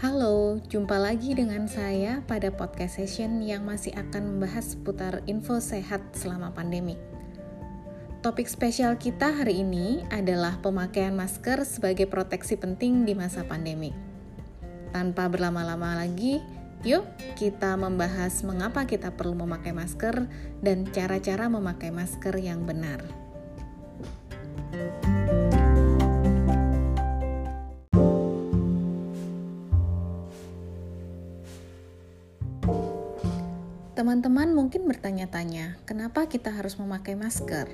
Halo, jumpa lagi dengan saya pada podcast session yang masih akan membahas seputar info sehat selama pandemi. Topik spesial kita hari ini adalah pemakaian masker sebagai proteksi penting di masa pandemi. Tanpa berlama-lama lagi, yuk kita membahas mengapa kita perlu memakai masker dan cara-cara memakai masker yang benar. Teman-teman mungkin bertanya-tanya, kenapa kita harus memakai masker?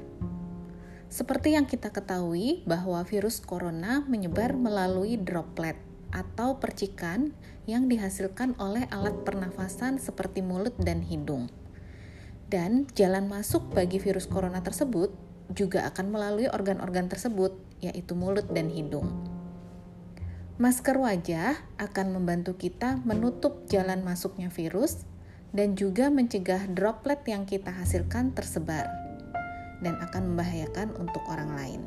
Seperti yang kita ketahui bahwa virus corona menyebar melalui droplet atau percikan yang dihasilkan oleh alat pernafasan seperti mulut dan hidung. Dan jalan masuk bagi virus corona tersebut juga akan melalui organ-organ tersebut, yaitu mulut dan hidung. Masker wajah akan membantu kita menutup jalan masuknya virus dan juga mencegah droplet yang kita hasilkan tersebar dan akan membahayakan untuk orang lain.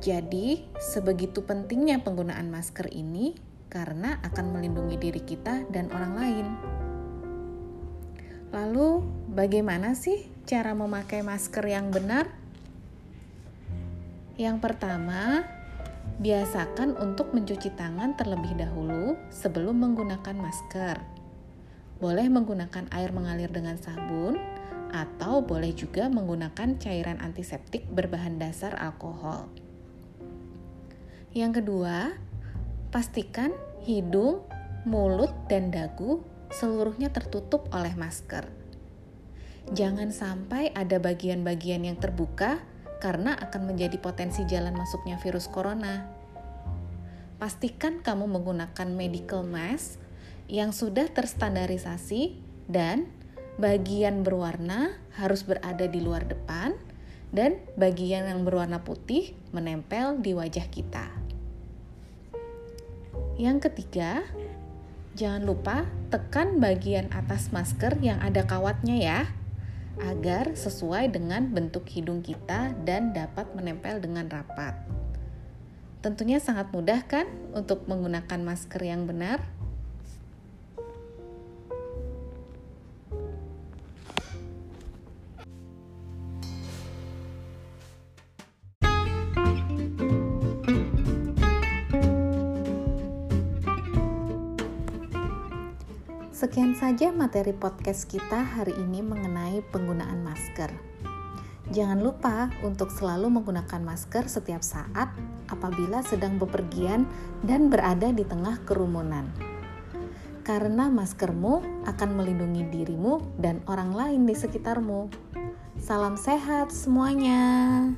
Jadi, sebegitu pentingnya penggunaan masker ini karena akan melindungi diri kita dan orang lain. Lalu, bagaimana sih cara memakai masker yang benar? Yang pertama, biasakan untuk mencuci tangan terlebih dahulu sebelum menggunakan masker boleh menggunakan air mengalir dengan sabun atau boleh juga menggunakan cairan antiseptik berbahan dasar alkohol. Yang kedua, pastikan hidung, mulut, dan dagu seluruhnya tertutup oleh masker. Jangan sampai ada bagian-bagian yang terbuka karena akan menjadi potensi jalan masuknya virus corona. Pastikan kamu menggunakan medical mask yang sudah terstandarisasi dan bagian berwarna harus berada di luar depan dan bagian yang berwarna putih menempel di wajah kita. Yang ketiga, jangan lupa tekan bagian atas masker yang ada kawatnya ya, agar sesuai dengan bentuk hidung kita dan dapat menempel dengan rapat. Tentunya sangat mudah kan untuk menggunakan masker yang benar? Sekian saja materi podcast kita hari ini mengenai penggunaan masker. Jangan lupa untuk selalu menggunakan masker setiap saat apabila sedang bepergian dan berada di tengah kerumunan. Karena maskermu akan melindungi dirimu dan orang lain di sekitarmu. Salam sehat semuanya.